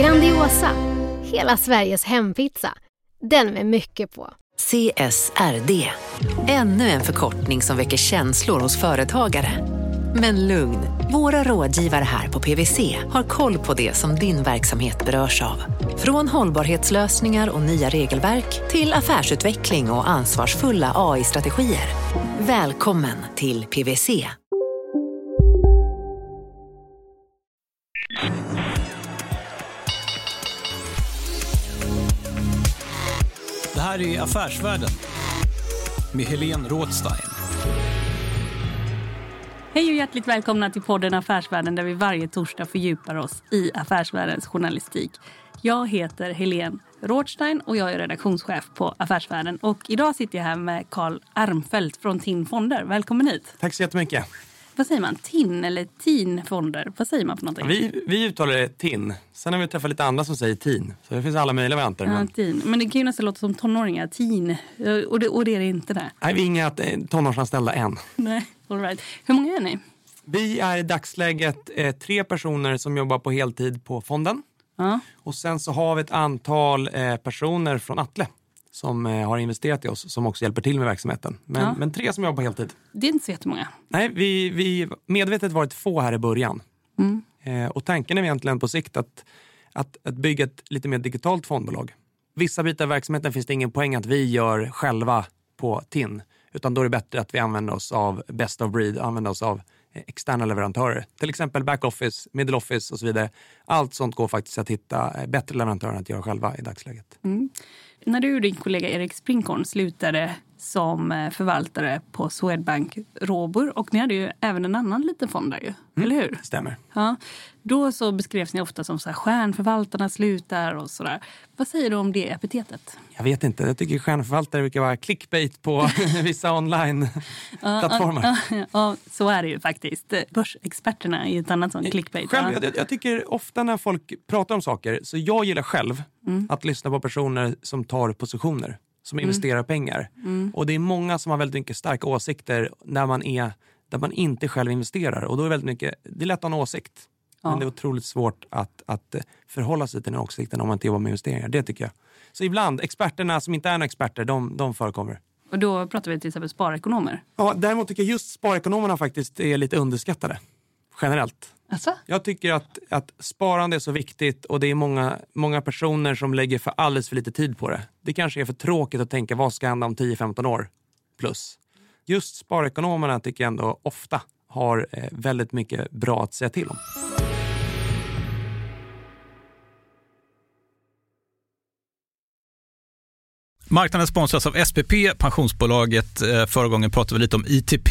Grandiosa, hela Sveriges hempizza. Den med mycket på. CSRD, ännu en förkortning som väcker känslor hos företagare. Men lugn, våra rådgivare här på PWC har koll på det som din verksamhet berörs av. Från hållbarhetslösningar och nya regelverk till affärsutveckling och ansvarsfulla AI-strategier. Välkommen till PWC. Här är Affärsvärlden med Helene Rådstein. Hej och hjärtligt välkomna till podden Affärsvärlden där vi varje torsdag fördjupar oss i affärsvärldens journalistik. Jag heter Helene Rådstein och jag är redaktionschef på Affärsvärlden. Och idag sitter jag här med Karl Armfelt från TIN Fonder. Välkommen hit. Tack så jättemycket. Vad säger man? TIN eller TIN Fonder? Vad säger man för någonting? Vi, vi uttalar det TIN. Sen har vi träffat lite andra som säger TIN. Så det finns alla möjliga varianter. Ja, Men, TIN. Men det kan ju nästan låta som tonåringar. TIN. Och det, och det är det inte där. nej, vi är inga eh, tonårsanställda än. Nej, all right. Hur många är ni? Vi är i dagsläget eh, tre personer som jobbar på heltid på fonden. Ja. Och sen så har vi ett antal eh, personer från Atle som eh, har investerat i oss som också hjälper till med verksamheten. Men, Ja. men tre som jobbar på heltid. Det är inte så jättemånga. Nej, vi, vi medvetet varit få här i början. Mm. Eh, och tanken är egentligen på sikt att, att, att bygga ett lite mer digitalt fondbolag. Vissa bitar av verksamheten finns det ingen poäng att vi gör själva på TIN. Utan då är det bättre att vi använder oss av best of breed, använder oss av eh, externa leverantörer. Till exempel backoffice, middle office och så vidare. Allt sånt går faktiskt att hitta eh, bättre leverantörer än att göra själva i dagsläget. När du och din kollega Erik Sprinkorn slutade som eh, förvaltare på Swedbank Robur och ni hade ju även en annan liten fond där ju, eller hur? Stämmer. Ja, då så beskrevs ni ofta som så här, stjärnförvaltarna slutar och sådär. Vad säger du om det epitetet? Jag vet inte, jag tycker stjärnförvaltare brukar vara clickbait på vissa online-plattformar. Ja, ja, så är det ju faktiskt. Börsexperterna är ju ett annat sånt clickbait. Själv, Ja. jag, jag tycker ofta när folk pratar om saker, så jag gillar själv Mm. att lyssna på personer som tar positioner, som investerar pengar. Mm. Och det är många som har väldigt mycket starka åsikter när man är, där man inte själv investerar. Och då är väldigt mycket, det är lätt att ha en åsikt. Ja. Men det är otroligt svårt att, att eh, förhålla sig till den åsikten om man inte jobbar med investeringar. Det tycker jag. Så ibland, experterna som inte är några experter, de, de förekommer. Och då pratar vi till exempel sparekonomer. Ja, däremot tycker jag just sparekonomerna faktiskt är lite underskattade. Generellt. Alltså? Jag tycker att, att sparande är så viktigt och det är många, många personer som lägger för alldeles för lite tid på det. Det kanske är för tråkigt att tänka vad ska hända om 10-15 år plus. Just sparekonomerna tycker jag ändå ofta har eh, väldigt mycket bra att säga till om. Marknaden sponsras av SPP, pensionsbolaget. Eh, Förra gången pratade vi lite om ITP.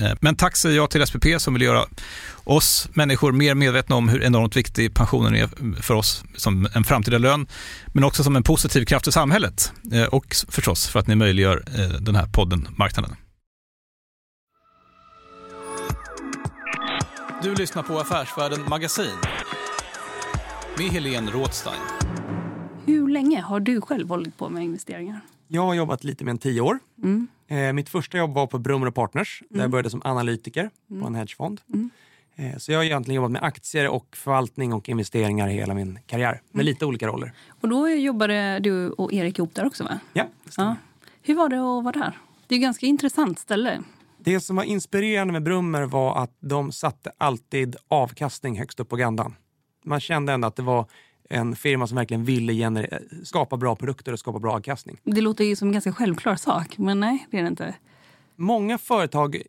Eh, men tack säger jag till SPP som vill göra oss människor mer medvetna om hur enormt viktig pensionen är för oss som en framtida lön, men också som en positiv kraft i samhället eh, och förstås för att ni möjliggör eh, den här podden Marknaden. Du lyssnar på Affärsvärlden Magasin med Helene Rådstein. Hur länge har du själv hållit på med investeringar? Jag har jobbat lite mer än tio år. Mm. Eh, mitt första jobb var på Brummer Partners. Där jag mm. började som analytiker mm. på en hedgefond. Mm. Eh, så jag har egentligen jobbat med aktier och förvaltning och investeringar hela min karriär. Med mm. lite olika roller. Och då jobbade du och Erik ihop där också va? Ja, ja. Hur var det att vara där? Det är ett ganska intressant ställe. Det som var inspirerande med Brummer var att de satte alltid avkastning högst upp på agendan. Man kände ändå att det var en firma som verkligen ville skapa bra produkter och skapa bra avkastning. Det låter ju som en ganska självklar sak, men nej, det är det inte. Många företag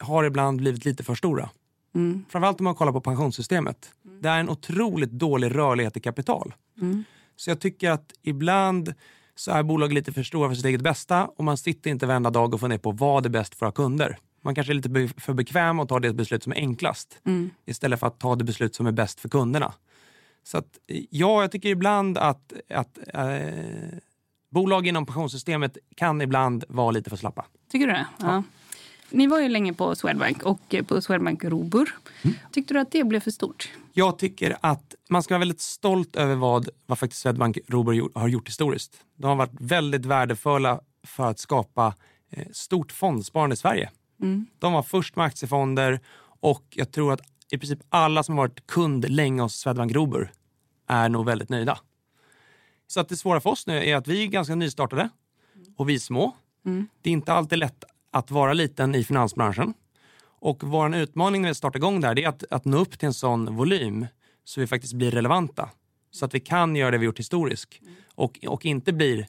har ibland blivit lite för stora. Mm. Framförallt om man kollar på pensionssystemet. Mm. Det är en otroligt dålig rörlighet i kapital. Mm. Så jag tycker att ibland så är bolag lite för stora för sitt eget bästa och man sitter inte varenda dag och funderar på vad är bäst för våra kunder. Man kanske är lite för bekväm och tar det beslut som är enklast mm. istället för att ta det beslut som är bäst för kunderna. Så att, ja, jag tycker ibland att, att äh, bolag inom pensionssystemet kan ibland vara lite för slappa. Tycker du det? Ja. ja. Ni var ju länge på Swedbank och på Swedbank Robur. Mm. Tyckte du att det blev för stort? Jag tycker att man ska vara väldigt stolt över vad, vad faktiskt Swedbank Robur har gjort historiskt. De har varit väldigt värdefulla för att skapa eh, stort fondsparande i Sverige. Mm. De var först med aktiefonder och jag tror att i princip alla som varit kund länge hos Swedbank Robur är nog väldigt nöjda. Så att det svåra för oss nu är att vi är ganska nystartade och vi är små. Mm. Det är inte alltid lätt att vara liten i finansbranschen. Och vår utmaning när vi startar igång där är att, att nå upp till en sån volym så vi faktiskt blir relevanta. Så att vi kan göra det vi gjort historiskt mm. och, och inte blir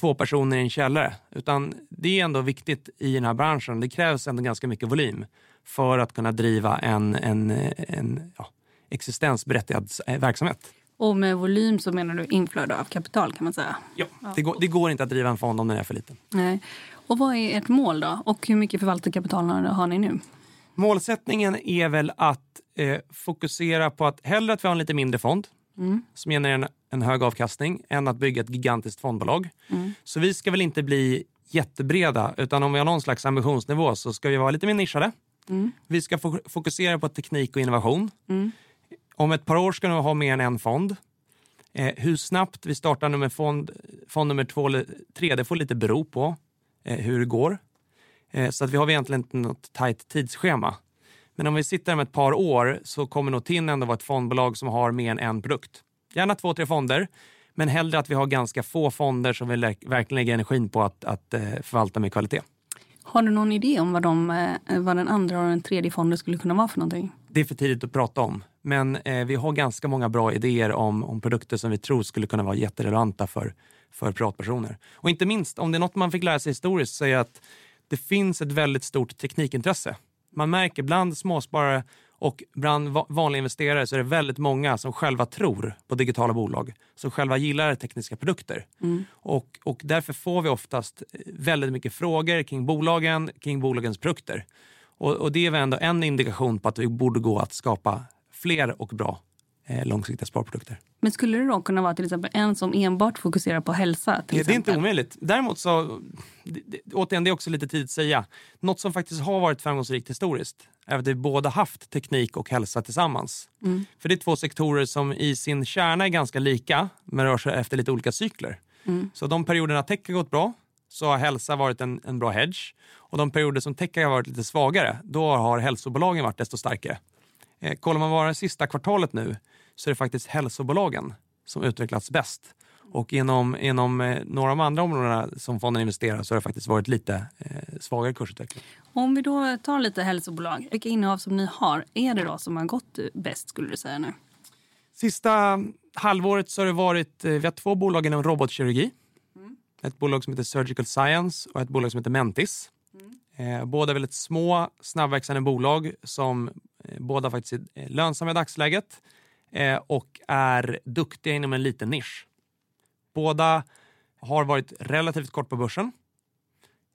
två personer i en källare. Utan det är ändå viktigt i den här branschen. Det krävs ändå ganska mycket volym för att kunna driva en, en, en ja, existensberättigad verksamhet. Och med volym så menar du inflöde av kapital kan man säga? Ja, det går, det går inte att driva en fond om den är för liten. Nej. Och vad är ert mål då? Och hur mycket förvaltarkapital har ni nu? Målsättningen är väl att eh, fokusera på att hellre att vi har en lite mindre fond mm. som genererar en, en, hög avkastning än att bygga ett gigantiskt fondbolag. Mm. Så vi ska väl inte bli jättebreda utan om vi har någon slags ambitionsnivå så ska vi vara lite mer nischade. Mm. Vi ska fokusera på teknik och innovation. Mm. Om ett par år ska vi ha mer än en fond. Eh, hur snabbt vi startar nummer fond, fond nummer två eller tre, det får lite bero på eh, hur det går. Eh, så att vi har egentligen inte något tajt tidsschema. Men om vi sitter om ett par år så kommer nog TIN ändå vara ett fondbolag som har mer än en produkt. Gärna två, tre fonder, men hellre att vi har ganska få fonder som vi verkligen lägger energin på att, att eh, förvalta med kvalitet. Har du någon idé om vad, de, eh, vad den andra och den tredje fonden skulle kunna vara för någonting? Det är för tidigt att prata om. Men eh, vi har ganska många bra idéer om, om produkter som vi tror skulle kunna vara jätterelevanta för, för privatpersoner. Och inte minst, om det är något man fick lära sig historiskt så är att det finns ett väldigt stort teknikintresse. Man märker bland småsparare och bland vanliga investerare så är det väldigt många som själva tror på digitala bolag, som själva gillar tekniska produkter. Mm. Och, och därför får vi oftast väldigt mycket frågor kring bolagen, kring bolagens produkter. Och, och det är väl ändå en indikation på att det borde gå att skapa fler och bra eh, långsiktiga sparprodukter. Men skulle det då kunna vara till exempel en som enbart fokuserar på hälsa? Till det är inte omöjligt. Däremot så, det, det, återigen, det är också lite tidigt att säga. Något som faktiskt har varit framgångsrikt historiskt är att vi båda haft teknik och hälsa tillsammans. Mm. För det är två sektorer som i sin kärna är ganska lika, men rör sig efter lite olika cykler. Mm. Så de perioderna tech har gått bra, så har hälsa varit en, en bra hedge. Och de perioder som tech har varit lite svagare, då har hälsobolagen varit desto starkare. Eh, kollar man bara det sista kvartalet nu så är det faktiskt hälsobolagen som utvecklats bäst. Och inom, inom eh, några av de andra områdena som fonden investerar så har det faktiskt varit lite eh, svagare kursutveckling. Om vi då tar lite hälsobolag, vilka innehav som ni har, är det då som har gått bäst skulle du säga nu? Sista halvåret så har det varit, eh, vi har två bolag inom robotkirurgi. Ett bolag som heter Surgical Science och ett bolag som heter Mentis. Eh, båda väldigt små, snabbväxande bolag som båda faktiskt är eh, lönsamma i dagsläget eh, och är duktiga inom en liten nisch. Båda har varit relativt kort på börsen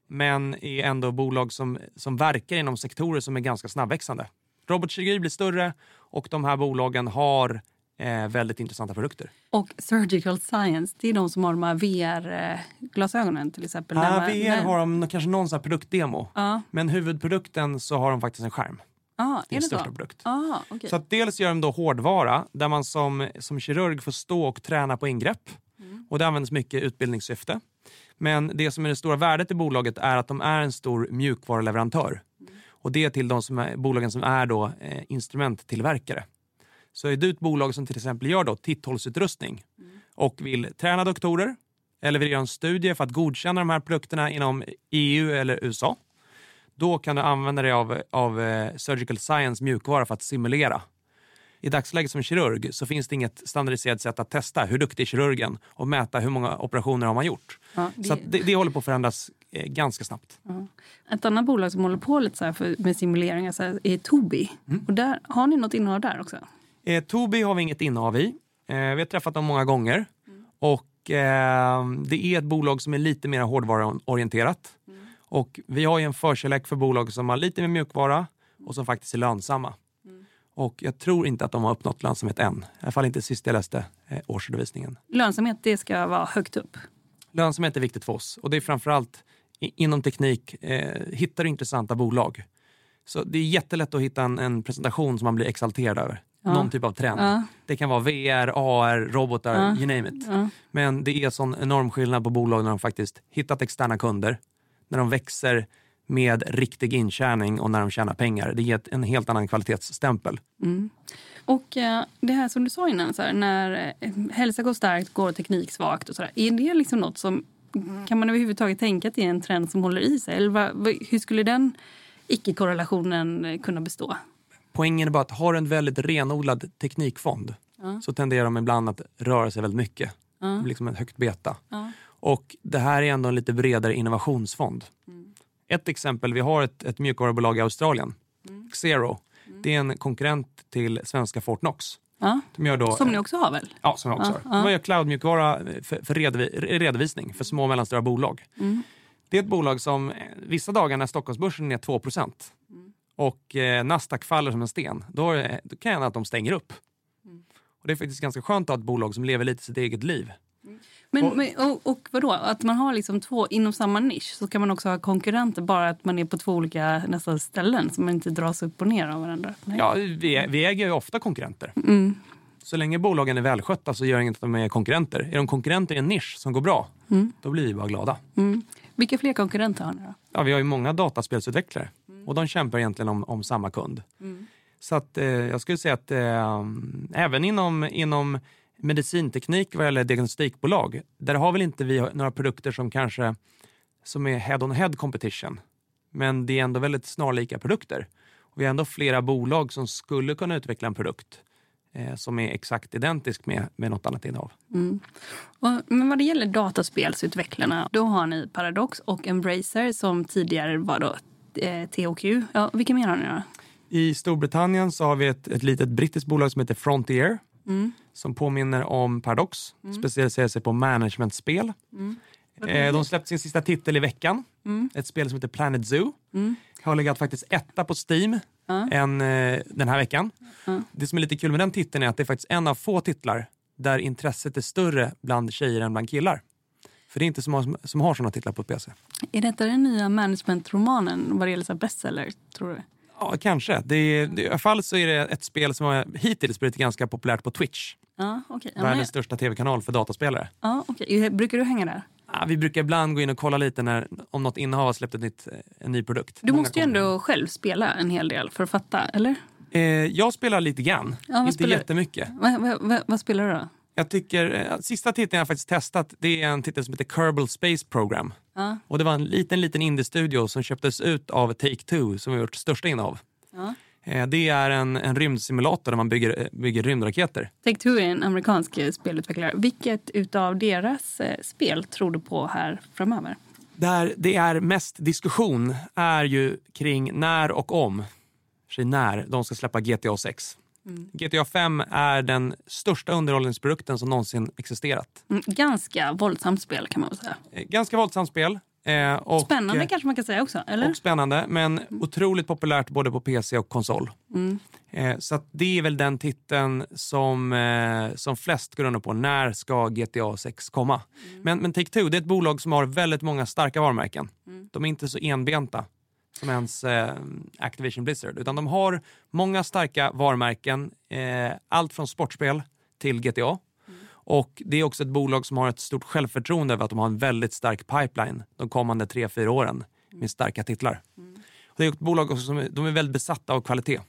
men är ändå bolag som, som verkar inom sektorer som är ganska snabbväxande. Robotkirurgi blir större och de här bolagen har eh, väldigt intressanta produkter. Och Surgical Science, det är de som har de här VR-glasögonen till exempel. Ja, man- VR har de kanske någon sån här produktdemo. Ja. Men huvudprodukten så har de faktiskt en skärm. Ah, det största så? produkt. Ah, okej. Så dels gör de då hårdvara där man som, som kirurg får stå och träna på ingrepp. Och det används mycket i utbildningssyfte. Men det som är det stora värdet i bolaget är att de är en stor mjukvaruleverantör. Och det är till de som är, bolagen som är då, eh, instrumenttillverkare. Så är du ett bolag som till exempel gör då titthållsutrustning och vill träna doktorer eller vill göra en studie för att godkänna de här produkterna inom EU eller USA. Då kan du använda dig av, av eh, Surgical Science mjukvara för att simulera. I dagsläget som kirurg så finns det inget standardiserat sätt att testa hur duktig är kirurgen och mäta hur många operationer har man gjort. Ja, det- Så det, det håller på att förändras eh, ganska snabbt. Ett annat bolag som håller på lite så här för, med simuleringar så här, är Tobii. Mm. Och där, har ni något innehav där också? Eh, Tobii har vi inget innehav i. Eh, vi har träffat dem många gånger. Och eh, Det är ett bolag som är lite mer hårdvaruorienterat. Och vi har ju en förkärlek för bolag som har lite mer mjukvara och som faktiskt är lönsamma. Och jag tror inte att de har uppnått lönsamhet än. I alla fall inte sist jag läste eh, årsredovisningen. Lönsamhet det ska vara högt upp. Lönsamhet är viktigt för oss och det är framförallt inom teknik. Eh, hittar du intressanta bolag. Så det är jättelätt att hitta en, en presentation som man blir exalterad över. Någon typ av trend. Ja. Det kan vara VR, AR, robotar, Ja. you name it. Ja. Men det är sån enorm skillnad på bolag när de faktiskt hittat externa kunder, när de växer med riktig intjäning och när de tjänar pengar. Det ger en helt annan kvalitetsstämpel. Och eh, det här som du sa innan, så här, när eh, hälsa går starkt, går teknik svagt och sådär. Är det liksom något som, kan man överhuvudtaget tänka att det är en trend som håller i sig? Eller vad, hur skulle den icke-korrelationen eh, kunna bestå? Poängen är bara att har du en väldigt renodlad teknikfond så tenderar de ibland att röra sig väldigt mycket. Det blir liksom ett högt beta. Och det här är ändå en lite bredare innovationsfond. Ett exempel, vi har ett, ett mjukvarubolag i Australien, Xero. Det är en konkurrent till svenska Fortnox. Ja. De gör då, Som ni också har väl? Ja, som jag också har. De gör cloudmjukvara för, för redovi, redovisning för små och mellanstora bolag. Det är ett bolag som eh, vissa dagar när Stockholmsbörsen är 2% och eh, Nasdaq faller som en sten, då, det- då kan det hända att de stänger upp. Och Det är faktiskt ganska skönt att ha ett bolag som lever lite sitt eget liv. Men, Och- men, och, och vadå? Att man har liksom två inom samma nisch så kan man också ha konkurrenter bara att man är på två olika nästan ställen så man inte dras upp och ner av varandra. Nej. Ja, vi, vi äger ju ofta konkurrenter. Mm. Så länge bolagen är välskötta så gör inget att de är konkurrenter. Är de konkurrenter i en nisch som går bra, då blir vi bara glada. Mm. Vilka fler konkurrenter har ni då? Ja, vi har ju många dataspelsutvecklare och de kämpar egentligen om, om samma kund. Så att, eh, jag skulle säga att eh, även inom, inom medicinteknik vad gäller diagnostikbolag, där har väl inte vi några produkter som kanske som är head-on-head competition. Men det är ändå väldigt snarlika produkter. Och vi har ändå flera bolag som skulle kunna utveckla en produkt eh, som är exakt identisk med, med något annat innehav. Och, men vad det gäller dataspelsutvecklarna, då har ni Paradox och Embracer som tidigare var då eh, THQ. Ja, vilka mer har ni då? I Storbritannien så har vi ett, ett litet brittiskt bolag som heter Frontier som påminner om Paradox, specialiserar sig på managementspel. Eh, de släppte sin sista titel i veckan, ett spel som heter Planet Zoo. Har legat faktiskt etta på Steam en, eh, den här veckan. Det som är lite kul med den titeln är att det är faktiskt en av få titlar där intresset är större bland tjejer än bland killar. För det är inte så många som, som har sådana titlar på PC. Är detta den nya managementromanen vad det gäller bestseller, tror du? Ja, kanske. Det är, I alla fall så är det ett spel som har hittills blivit ganska populärt på Twitch. Ja, okej. Ja, Världens största tv-kanal för dataspelare. ja, okej. Brukar du hänga där? Ja, vi brukar ibland gå in och kolla lite när, om något innehav har släppt ett nytt, en ny produkt. Du Många måste ju ändå själv spela en hel del för att fatta, eller? Eh, jag spelar lite grann, Ja, inte spelar- jättemycket. Va, va, va, vad spelar du då? Jag tycker, eh, sista titeln jag faktiskt testat det är en titel som heter Kerbal Space Program. Ja. Och det var en liten, liten indie-studio som köptes ut av Take-Two som har gjort största innehav. Ja. Eh, Det är en, en rymdsimulator där man bygger, eh, bygger rymdraketer. Take-Two är en amerikansk eh, spelutvecklare. Vilket utav deras spel tror du på här framöver? Där det är mest diskussion är ju kring när och om, sig när, de ska släppa GTA 6. GTA 5 är den största underhållningsprodukten som någonsin existerat. Mm, ganska våldsamt spel kan man väl säga. Ganska våldsamt spel. Eh, Och, Spännande eh, kanske man kan säga också, eller? Och spännande, men otroligt populärt både på PC och konsol. Eh, Så det är väl den titeln som, eh, som flest går under på. När ska GTA 6 komma? Men, men Take-Two det är ett bolag som har väldigt många starka varumärken. De är inte så enbenta som ens eh, Activision Blizzard. Utan de har många starka varumärken. Eh, allt från sportspel till GTA. Och Det är också ett bolag som har ett stort självförtroende över att de har en väldigt stark pipeline de kommande tre fyra åren med starka titlar. Mm. det är ett bolag också som de är väldigt besatta av kvalitet.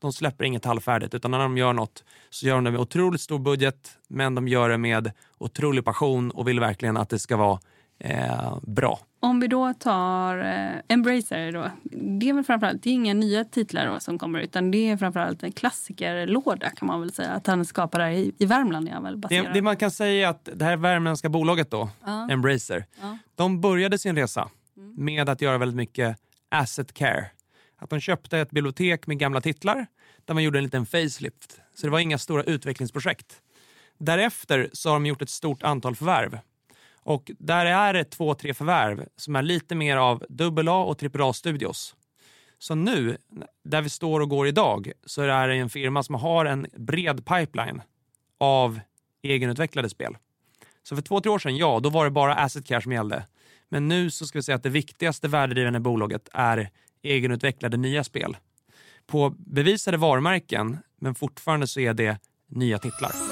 De släpper inget halvfärdigt utan när de gör något så gör de det med otroligt stor budget men de gör det med otrolig passion och vill verkligen att det ska vara eh, bra. Om vi då tar eh, Embracer då. Det är väl framförallt, det är inga nya titlar då som kommer utan det är framförallt en klassikerlåda kan man väl säga. Att han skapar det här i, i Värmland är väl Det, baserad. det man kan säga är att det här värmländska bolaget då, Embracer, de började sin resa med att göra väldigt mycket asset care. Att de köpte ett bibliotek med gamla titlar där man gjorde en liten facelift. Så det var inga stora utvecklingsprojekt. Därefter så har de gjort ett stort antal förvärv. Och där är det två, tre förvärv som är lite mer av AA och AAA-studios. Så nu, där vi står och går idag, så är det en firma som har en bred pipeline av egenutvecklade spel. Så för två, tre år sedan, ja, då var det bara asset care som gällde. Men nu så ska vi säga att det viktigaste värdedrivande bolaget är egenutvecklade nya spel. På bevisade varumärken, men fortfarande så är det nya titlar.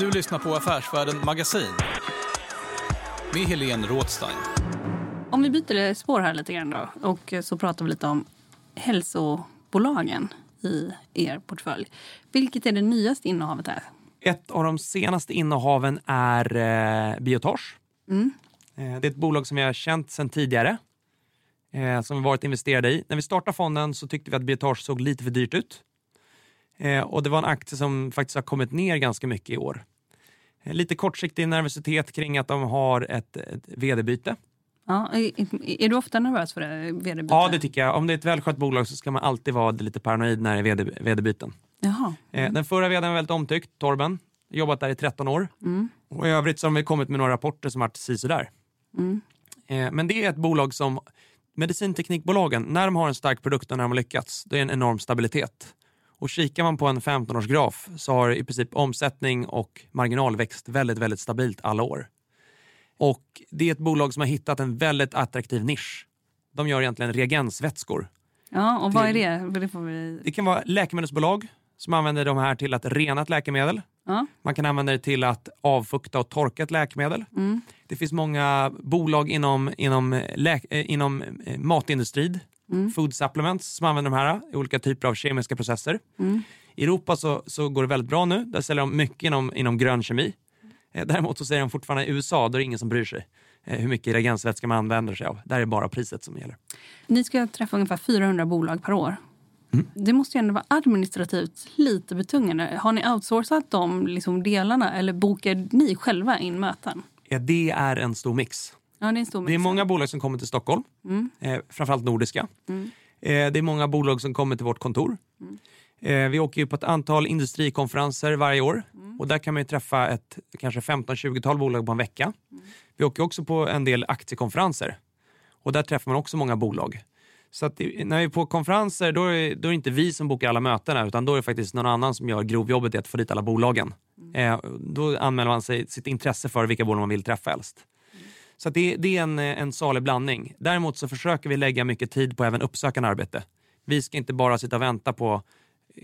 Du lyssnar på Affärsvärlden Magasin med Helene Rådstein. Om vi byter spår här lite grann då och så pratar vi lite om hälsobolagen i er portfölj. Vilket är det nyaste innehavet här? Ett av de senaste innehaven är eh, Biotage. Mm. Eh, det är ett bolag som jag har känt sedan tidigare. Eh, som vi varit investerade i. När vi startade fonden så tyckte vi att Biotage såg lite för dyrt ut. Eh, och det var en aktie som faktiskt har kommit ner ganska mycket i år. Eh, lite kortsiktig nervositet kring att de har ett, ett vd-byte. Ja, är, är du ofta nervös för det? vd-byte? Ja, det tycker jag. Om det är ett välskött bolag så ska man alltid vara lite paranoid när det är VD, vd-byten. Jaha. Eh, Den förra vdn var väldigt omtyckt, Torben. Jobbat där i 13 år. Och I övrigt så har vi kommit med några rapporter som varit sisådär. Eh, Men det är ett bolag som medicinteknikbolagen, när de har en stark produkt och när de har lyckats, det är en enorm stabilitet. Och kikar man på en 15-årsgraf så har i princip omsättning och marginal växt väldigt, väldigt stabilt alla år. Och det är ett bolag som har hittat en väldigt attraktiv nisch. De gör egentligen reagensvätskor Ja, och vad är det? Det, får vi... Det kan vara läkemedelsbolag som använder de här till att rena ett läkemedel. Ja. Man kan använda det till att avfukta och torka ett läkemedel. Mm. Det finns många bolag inom, inom, läk, eh, inom eh, matindustrin, Mm. food supplements, som använder de här i olika typer av kemiska processer. Mm. I Europa så, så går det väldigt bra nu. Där säljer de mycket inom, inom grön kemi. Eh, däremot så säger de fortfarande i USA, då är det ingen som bryr sig eh, hur mycket reagensvätska man använder sig av. Där är det bara priset som gäller. Ni ska träffa ungefär 400 bolag per år. Mm. Det måste ju ändå vara administrativt lite betungande. Har ni outsourcat de liksom delarna eller bokar ni själva in möten? Ja, det är en stor mix. Ja, det är Det är många bolag som kommer till Stockholm, Mm. eh, framförallt nordiska. Mm. Eh, det är många bolag som kommer till vårt kontor. Eh, vi åker på ett antal industrikonferenser varje år och där kan man träffa ett kanske 15-20-tal bolag på en vecka. Vi åker också på en del aktiekonferenser och där träffar man också många bolag. Så att när vi är på konferenser då är, då är det inte vi som bokar alla mötena utan då är det faktiskt någon annan som gör grovjobbet i att få dit alla bolagen. Eh, då anmäler man sig sitt intresse för vilka bolag man vill träffa helst. Så att det, det är en, en salig blandning. Däremot så försöker vi lägga mycket tid på även uppsökande arbete. Vi ska inte bara sitta och vänta på eh,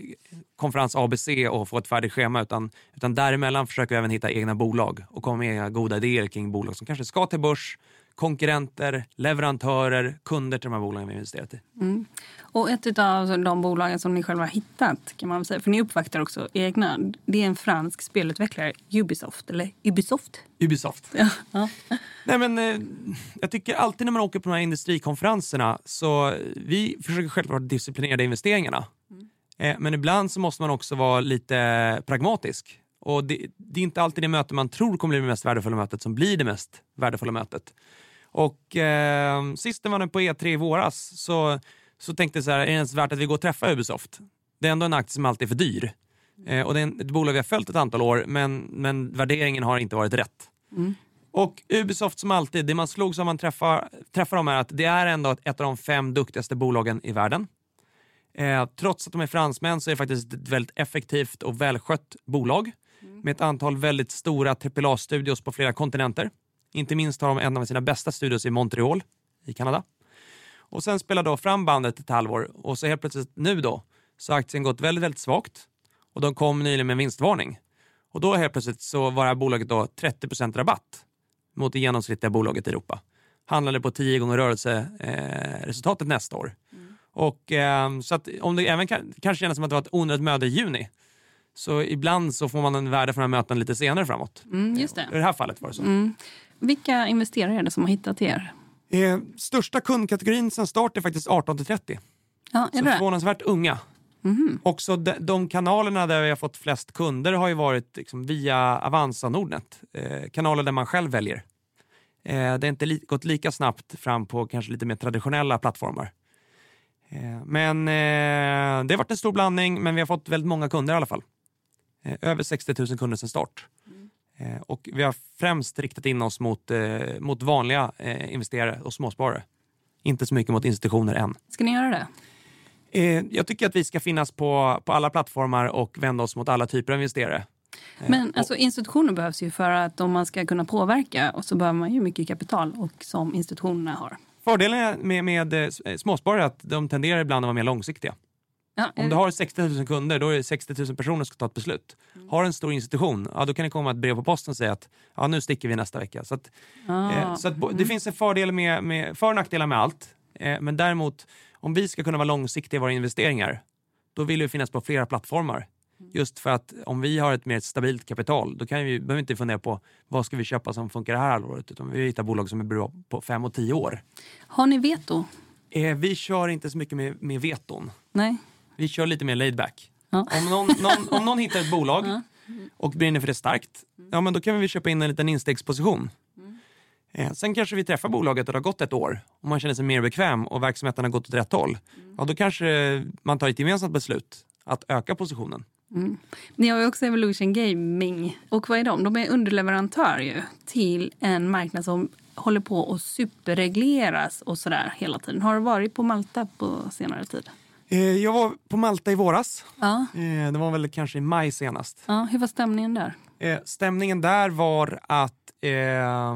konferens ABC och få ett färdigt schema utan, utan däremellan försöker vi även hitta egna bolag och komma med egna goda idéer kring bolag som kanske ska till börs, konkurrenter, leverantörer, kunder till de här bolagen vi har investerat i. Mm. Och ett av de bolagen som ni själva har hittat, kan man säga, för ni uppvaktar också egna, det är en fransk spelutvecklare, Ubisoft, eller Ubisoft. Ubisoft. Ja. Ja. Nej, men, eh, jag tycker alltid när man åker på de här industrikonferenserna så eh, vi försöker självklart disciplinera investeringarna. Eh, men ibland så måste man också vara lite pragmatisk. Och det, det är inte alltid det möte man tror kommer bli det mest värdefulla mötet som blir det mest värdefulla mötet. Och eh, sist man var på E3 i våras så, så tänkte jag så här, är det ens värt att vi går och träffar Ubisoft? Det är ändå en aktie som alltid är för dyr. Eh, och det är ett bolag vi har följt ett antal år men, men värderingen har inte varit rätt. Och Ubisoft som alltid, det man slogs av man träffar, träffar dem är att det är ändå ett av de fem duktigaste bolagen i världen. Eh, trots att de är fransmän så är det faktiskt ett väldigt effektivt och välskött bolag med ett antal väldigt stora AAA-studios på flera kontinenter. Inte minst har de en av sina bästa studios i Montreal i Kanada. Och sen spelar då fram bandet ett halvår och så helt plötsligt nu då så har aktien gått väldigt, väldigt svagt och de kom nyligen med en vinstvarning. Och då helt plötsligt så var det här bolaget då 30% rabatt mot det genomsnittliga bolaget i Europa. Handlade på 10 gånger rörelseresultatet eh, nästa år. Och, eh, så att om det även kan, kanske känns som att det var ett onödigt möte i juni så ibland så får man en värde från de här mötena lite senare framåt. Mm, just I det. det här fallet var det så. Mm. Vilka investerare är det som har hittat er? Eh, största kundkategorin sen start är faktiskt 18 till 30. Ja, är Så det? förvånansvärt unga. Mhm. Också de, de kanalerna där vi har fått flest kunder har ju varit liksom via Avanza Nordnet. Eh, kanaler där man själv väljer. Eh, det har inte li- gått lika snabbt fram på kanske lite mer traditionella plattformar. Eh, men eh, det har varit en stor blandning, men vi har fått väldigt många kunder i alla fall. Eh, över 60 000 kunder sedan start. Eh, och vi har främst riktat in oss mot, eh, mot vanliga investerare och småsparare. Inte så mycket mot institutioner än. Ska ni göra det? Jag tycker att vi ska finnas på, på alla plattformar och vända oss mot alla typer av investerare. Men alltså, institutioner behövs ju för att om man ska kunna påverka och så behöver man ju mycket kapital och som institutionerna har. Fördelen med, med småsparare är att de tenderar ibland att vara mer långsiktiga. Ja, Om du har 60 000 kunder, då är det 60 000 personer som ska ta ett beslut. Mm. Har en stor institution, ja, då kan det komma ett brev på posten och säga att ja, nu sticker vi nästa vecka. Så, att, Ah. eh, så att, Mm. det finns en fördel med, med, för och nackdelar med allt. Eh, men däremot, om vi ska kunna vara långsiktiga i våra investeringar, då vill vi finnas på flera plattformar. Just för att om vi har ett mer stabilt kapital, då kan vi, behöver vi inte fundera på vad ska vi köpa som funkar det här halvåret, utan vi hittar bolag som är bra på fem och tio år. Har ni veto? Eh, vi kör inte så mycket med, med veton. Nej? Vi kör lite mer laid back. Ja. Om, någon, någon, om någon hittar ett bolag och brinner för det starkt, ja men då kan vi köpa in en liten instegsposition. Eh, sen kanske vi träffar bolaget och det har gått ett år och man känner sig mer bekväm och verksamheten har gått åt rätt håll. Ja, då kanske man tar ett gemensamt beslut att öka positionen. Mm. Ni har ju också Evolution Gaming. Och vad är de? De är underleverantör ju till en marknad som håller på att superregleras och sådär hela tiden. Har du varit på Malta på senare tid? Eh, jag var på Malta i våras. Ja. Eh, det var väl kanske i maj senast. ja. Hur var stämningen där? Eh, stämningen där var att eh,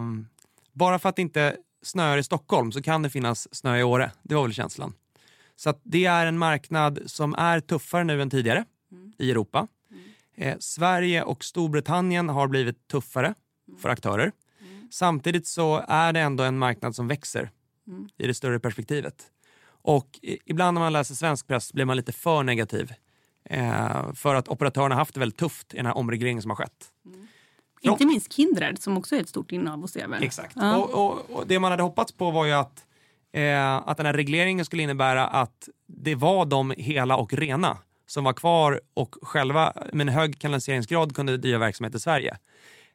bara för att det inte snöar i Stockholm så kan det finnas snö i Åre. Det var väl känslan. Så det är en marknad som är tuffare nu än tidigare i Europa. Eh, Sverige och Storbritannien har blivit tuffare för aktörer. Samtidigt så är det ändå en marknad som växer i det större perspektivet. Och ibland när man läser svensk press blir man lite för negativ. Eh, för att operatörerna haft det väldigt tufft i den här omregleringen som har skett. Ja. Inte minst Kindred som också är ett stort innehav hos er väl? Exakt. Ja. Och, och, och det man hade hoppats på var ju att, eh, att den här regleringen skulle innebära att det var de hela och rena som var kvar och själva med en hög kanaliseringsgrad kunde driva verksamhet i Sverige.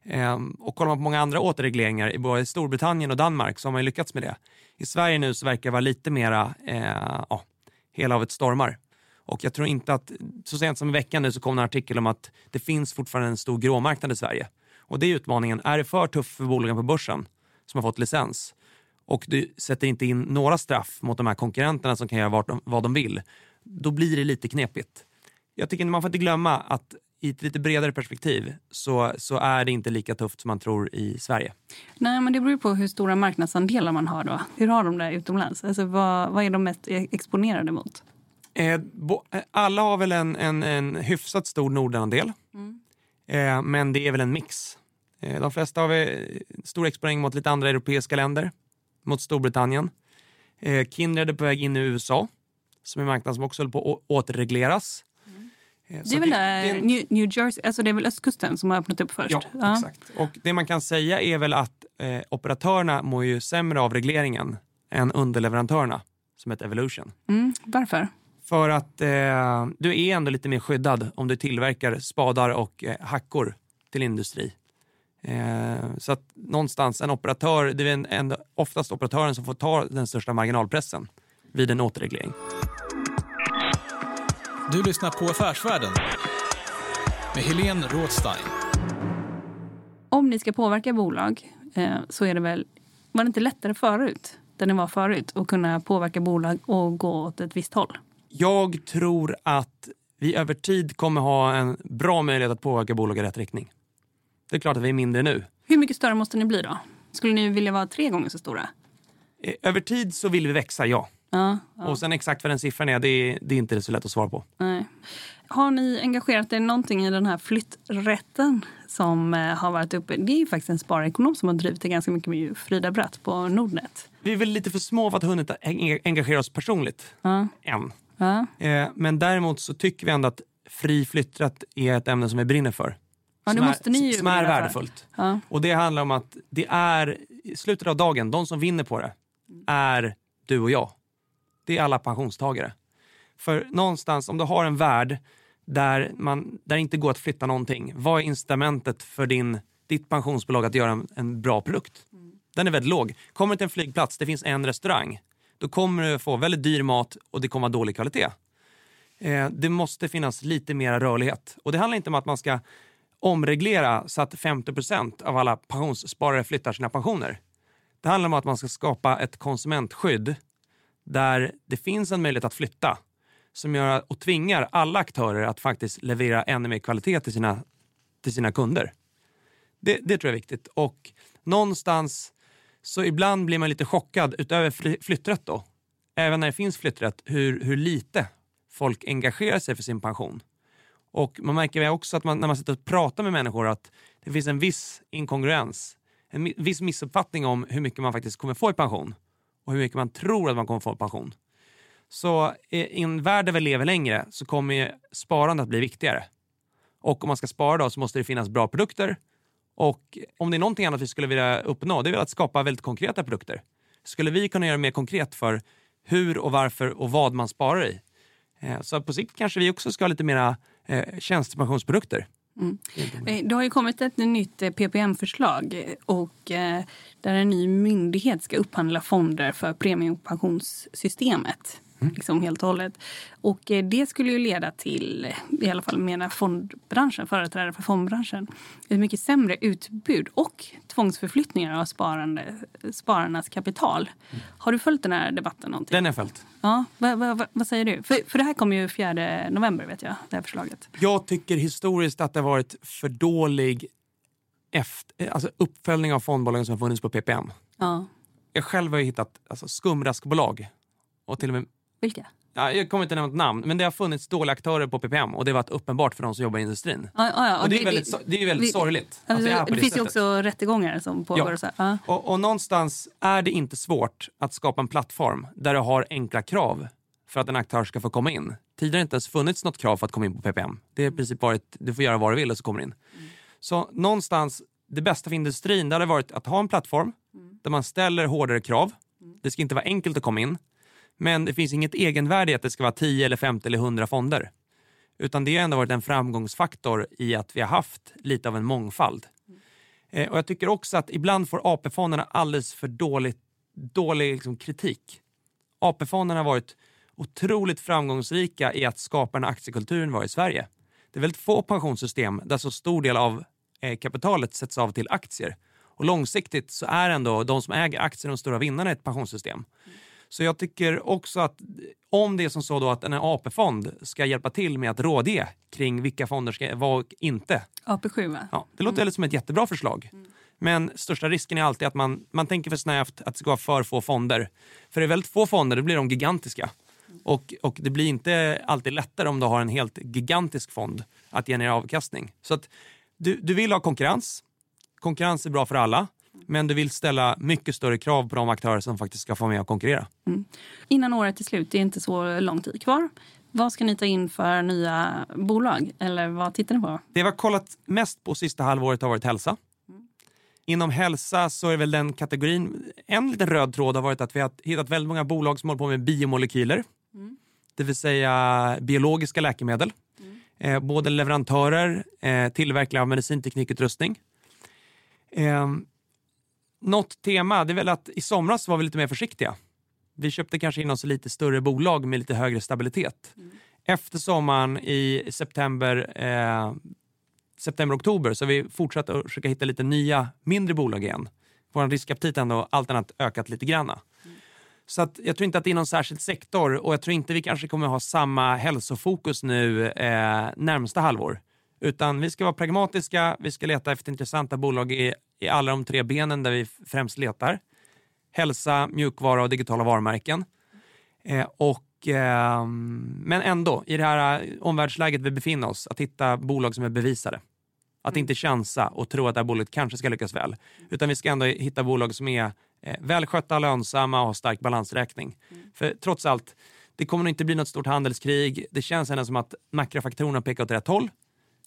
Eh, och kollar man på många andra återregleringar i både Storbritannien och Danmark så har man ju lyckats med det. I Sverige nu så verkar det vara lite mera eh, ja, hela av ett stormar. Och jag tror inte att, så sent som i veckan nu så kom en artikel om att det finns fortfarande en stor gråmarknad i Sverige. Och det är utmaningen, är det för tufft för bolagen på börsen som har fått licens och du sätter inte in några straff mot de här konkurrenterna som kan göra vad de, vad de vill, då blir det lite knepigt. Jag tycker man får inte glömma att i ett lite bredare perspektiv så, så är det inte lika tufft som man tror i Sverige. Nej, men det beror på hur stora marknadsandelar man har då. Hur har de det utomlands? Alltså, vad, vad är de mest e- exponerade mot? Eh, bo, eh, alla har väl en, en, en hyfsat stor Nordenandel, eh, men det är väl en mix. Eh, de flesta har väl stor exponering mot lite andra europeiska länder, mot Storbritannien. Eh, Kindred är på väg in i USA, som är en marknad som också håller på att återregleras. Eh, Det är väl det en- New, New Jersey, alltså det är väl östkusten som har öppnat upp först? Ja, exakt. Och det man kan säga är väl att eh, operatörerna mår ju sämre av regleringen än underleverantörerna, som heter Evolution. Mm, varför? För att eh, du är ändå lite mer skyddad om du tillverkar spadar och eh, hackor till industri. Eh, så att någonstans en operatör, det är en, en, oftast operatören som får ta den största marginalpressen vid en återreglering. Du lyssnar på Affärsvärlden med Helene Rådstein. Om ni ska påverka bolag eh, så är det väl, var det inte lättare förut? Där ni var förut att kunna påverka bolag och gå åt ett visst håll? Jag tror att vi över tid kommer ha en bra möjlighet att påverka bolag i rätt riktning. Det är klart att vi är mindre nu. Hur mycket större måste ni bli då? Skulle ni vilja vara tre gånger så stora? Eh, Över tid så vill vi växa, ja. Ja, ja. Och sen exakt vad den siffran är, det är, det är inte så lätt att svara på. Nej. Har ni engagerat er någonting i den här flytträtten som eh, har varit uppe? Det är ju faktiskt en sparekonom som har drivit det ganska mycket med Frida Bratt på Nordnet. Vi är väl lite för små för att ha hunnit en- engagera oss personligt Ja. än. Ja. Eh, Men däremot så tycker vi ändå att fri flytträtt är ett ämne som vi brinner för. Ja, som måste är, ni ju som är värdefullt. Ja. Och det handlar om att det är i slutet av dagen, de som vinner på det är du och jag. Det är alla pensionstagare. För någonstans, om du har en värld där, man, där det inte går att flytta någonting, vad är incitamentet för din, ditt pensionsbolag att göra en, en bra produkt? Den är väldigt låg. Kommer du till en flygplats, det finns en restaurang, då kommer du få väldigt dyr mat och det kommer vara dålig kvalitet. Eh, det måste finnas lite mer rörlighet. Och det handlar inte om att man ska omreglera så att 50% av alla pensionssparare flyttar sina pensioner. Det handlar om att man ska skapa ett konsumentskydd där det finns en möjlighet att flytta som gör och tvingar alla aktörer att faktiskt leverera ännu mer kvalitet till sina, till sina kunder. Det, det tror jag är viktigt. Och någonstans så ibland blir man lite chockad utöver flytträtt då. Även när det finns flytträtt, hur, hur lite folk engagerar sig för sin pension. Och man märker också att man, när man sitter och pratar med människor att det finns en viss inkongruens, en viss missuppfattning om hur mycket man faktiskt kommer få i pension och hur mycket man tror att man kommer få i pension. Så i en värld där vi lever längre så kommer ju sparande att bli viktigare. Och om man ska spara då så måste det finnas bra produkter. Och om det är någonting annat vi skulle vilja uppnå, det är väl att skapa väldigt konkreta produkter. Skulle vi kunna göra mer konkret för hur och varför och vad man sparar i? Eh, så på sikt kanske vi också ska ha lite mera eh, tjänstepensionsprodukter. Eh, Det har ju kommit ett nytt eh, PPM-förslag eh, och där en ny myndighet ska upphandla fonder för premiepensionssystemet. Liksom helt och hållet. Och eh, det skulle ju leda till, eh, i alla fall menar fondbranschen, företrädare för fondbranschen, ett mycket sämre utbud och tvångsförflyttningar av sparande, spararnas kapital. Har du följt den här debatten någonting? Den är följt. Ja, vad, vad, vad, säger du? För, för det här kommer ju 4 november vet jag, det här förslaget. Jag tycker historiskt att det har varit för dålig efter, alltså uppföljning av fondbolagen som har funnits på PPM. Ja, Jag själv har ju hittat alltså, skumraskbolag och till och med vilka? ja, jag kommer inte nämna något namn, men det har funnits dåliga aktörer på PPM och det har varit uppenbart för de som jobbar i industrin. Ja, ja. Och det är Vi- väldigt, so- det är väldigt vi- sorgligt Alltså, det på det, finns ju också rättegångar som pågår. Ja. Och, och någonstans är det inte svårt att skapa en plattform där du har enkla krav för att en aktör ska få komma in. Tidigare har det inte ens funnits något krav för att komma in på PPM. Det har i princip varit, du får göra vad du vill och så kommer du in. Så någonstans, det bästa för industrin det hade varit att ha en plattform där man ställer hårdare krav. Det ska inte vara enkelt att komma in. Men det finns inget egenvärde i att det ska vara 10, eller 50 eller 100 fonder. Utan det har ändå varit en framgångsfaktor i att vi har haft lite av en mångfald. Eh, och jag tycker också att ibland får AP-fonderna alldeles för dåligt, dålig liksom, kritik. AP-fonderna har varit otroligt framgångsrika i att skapa den aktiekulturen vi har i Sverige. Det är väldigt få pensionssystem där så stor del av eh, kapitalet sätts av till aktier. Och långsiktigt så är ändå de som äger aktier de stora vinnarna i ett pensionssystem. Så jag tycker också att om det är som så då att en AP-fond ska hjälpa till med att rådge kring vilka fonder ska vara och inte. AP7 va? Ja, det låter mm. som ett jättebra förslag. Men största risken är alltid att man, man tänker för snävt att det ska vara för få fonder. För det är väldigt få fonder, då blir de gigantiska. Och, och det blir inte alltid lättare om du har en helt gigantisk fond att generera avkastning. Så att du, du vill ha konkurrens. Konkurrens är bra för alla. Men du vill ställa mycket större krav på de aktörer som faktiskt ska få med och konkurrera. Innan året är slut, det är inte så lång tid kvar. Vad ska ni ta in för nya bolag? Eller vad tittar ni på? Det vi har kollat mest på sista halvåret har varit hälsa. Inom hälsa så är väl den kategorin, en liten röd tråd har varit att vi har hittat väldigt många bolag som håller på med biomolekyler. Det vill säga biologiska läkemedel. Eh, både leverantörer, eh, tillverkare av medicinteknikutrustning. Eh, något tema, det är väl att i somras var vi lite mer försiktiga. Vi köpte kanske in oss i lite större bolag med lite högre stabilitet. Efter sommaren i september, eh, september-oktober så har vi fortsatt att försöka hitta lite nya mindre bolag igen. Vår riskaptit har ändå allt annat ökat lite granna. Så att jag tror inte att det är någon särskild sektor och jag tror inte vi kanske kommer ha samma hälsofokus nu eh, närmsta halvår. Utan vi ska vara pragmatiska, vi ska leta efter intressanta bolag i, i alla de tre benen där vi främst letar. Hälsa, mjukvara och digitala varumärken. Eh, och, eh, men ändå, i det här eh, omvärldsläget vi befinner oss, att hitta bolag som är bevisade. Att inte chansa och tro att det här bolaget kanske ska lyckas väl. Utan vi ska ändå hitta bolag som är eh, välskötta, lönsamma och har stark balansräkning. För trots allt, det kommer nog inte bli något stort handelskrig. Det känns ändå som att makrofaktorerna pekar åt rätt håll.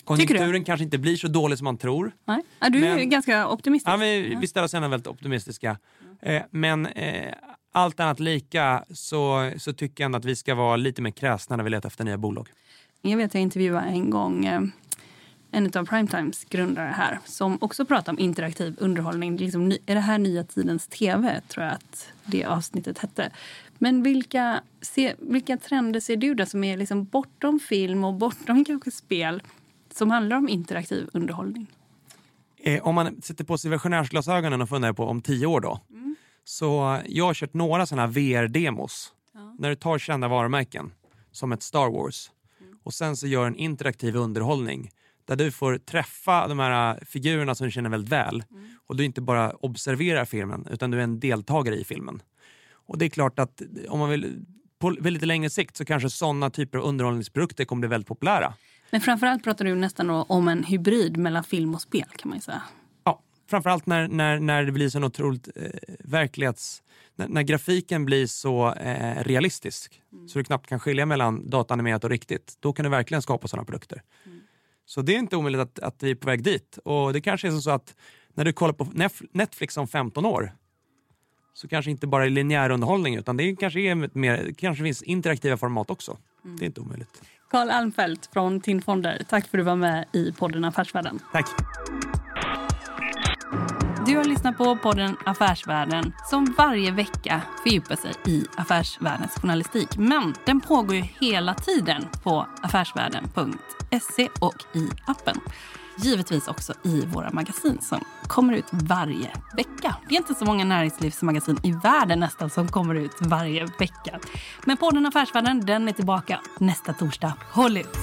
Konjunkturen kanske inte blir så dålig som man tror. Nej? Ja, du är Men- ganska optimistisk. Ja, vi, vi ställer oss ändå väldigt optimistiska. Eh, men eh, allt annat lika så, så tycker jag ändå att vi ska vara lite mer kräsna när vi letar efter nya bolag. Jag vet jag intervjuade en gång eh, en av Primetimes grundare här som också pratade om interaktiv underhållning. Liksom, är det här nya tidens tv? tror jag att det avsnittet hette. Men vilka, se, vilka trender ser du där som är liksom bortom film och bortom kanske spel som handlar om interaktiv underhållning? Eh, om man sätter på sig versionärsglasögonen och funderar på om tio år då. Så jag har kört några sådana VR-demos. När du tar kända varumärken som ett Star Wars och sen så gör en interaktiv underhållning där du får träffa de här äh, figurerna som du känner väldigt väl och du inte bara observerar filmen utan du är en deltagare i filmen. Och det är klart att om man vill på väldigt längre sikt så kanske sådana typer av underhållningsprodukter kommer bli väldigt populära. Men framförallt pratar du nästan om en hybrid mellan film och spel kan man ju säga. Ja, framförallt när, när, när det blir så otroligt eh, verklighets... När, när grafiken blir så eh, realistisk så du knappt kan skilja mellan dataanimerat och riktigt. Då kan du verkligen skapa sådana produkter. Så det är inte omöjligt att, att vi är på väg dit. Och det kanske är så att när du kollar på Netflix om 15 år så kanske inte bara är linjär underhållning utan det kanske, är mer, kanske finns interaktiva format också. Det är inte omöjligt. Karl Almfelt från TIN Fonder, tack för att du var med i podden Affärsvärlden. Tack! Du har lyssnat på podden Affärsvärlden som varje vecka fördjupar sig i affärsvärldens journalistik. Men den pågår ju hela tiden på affärsvärlden.se och i appen. Givetvis också i våra magasin som kommer ut varje vecka. Det är inte så många näringslivsmagasin i världen nästan som kommer ut varje vecka. Men podden Affärsvärlden den är tillbaka nästa torsdag. Håll ut!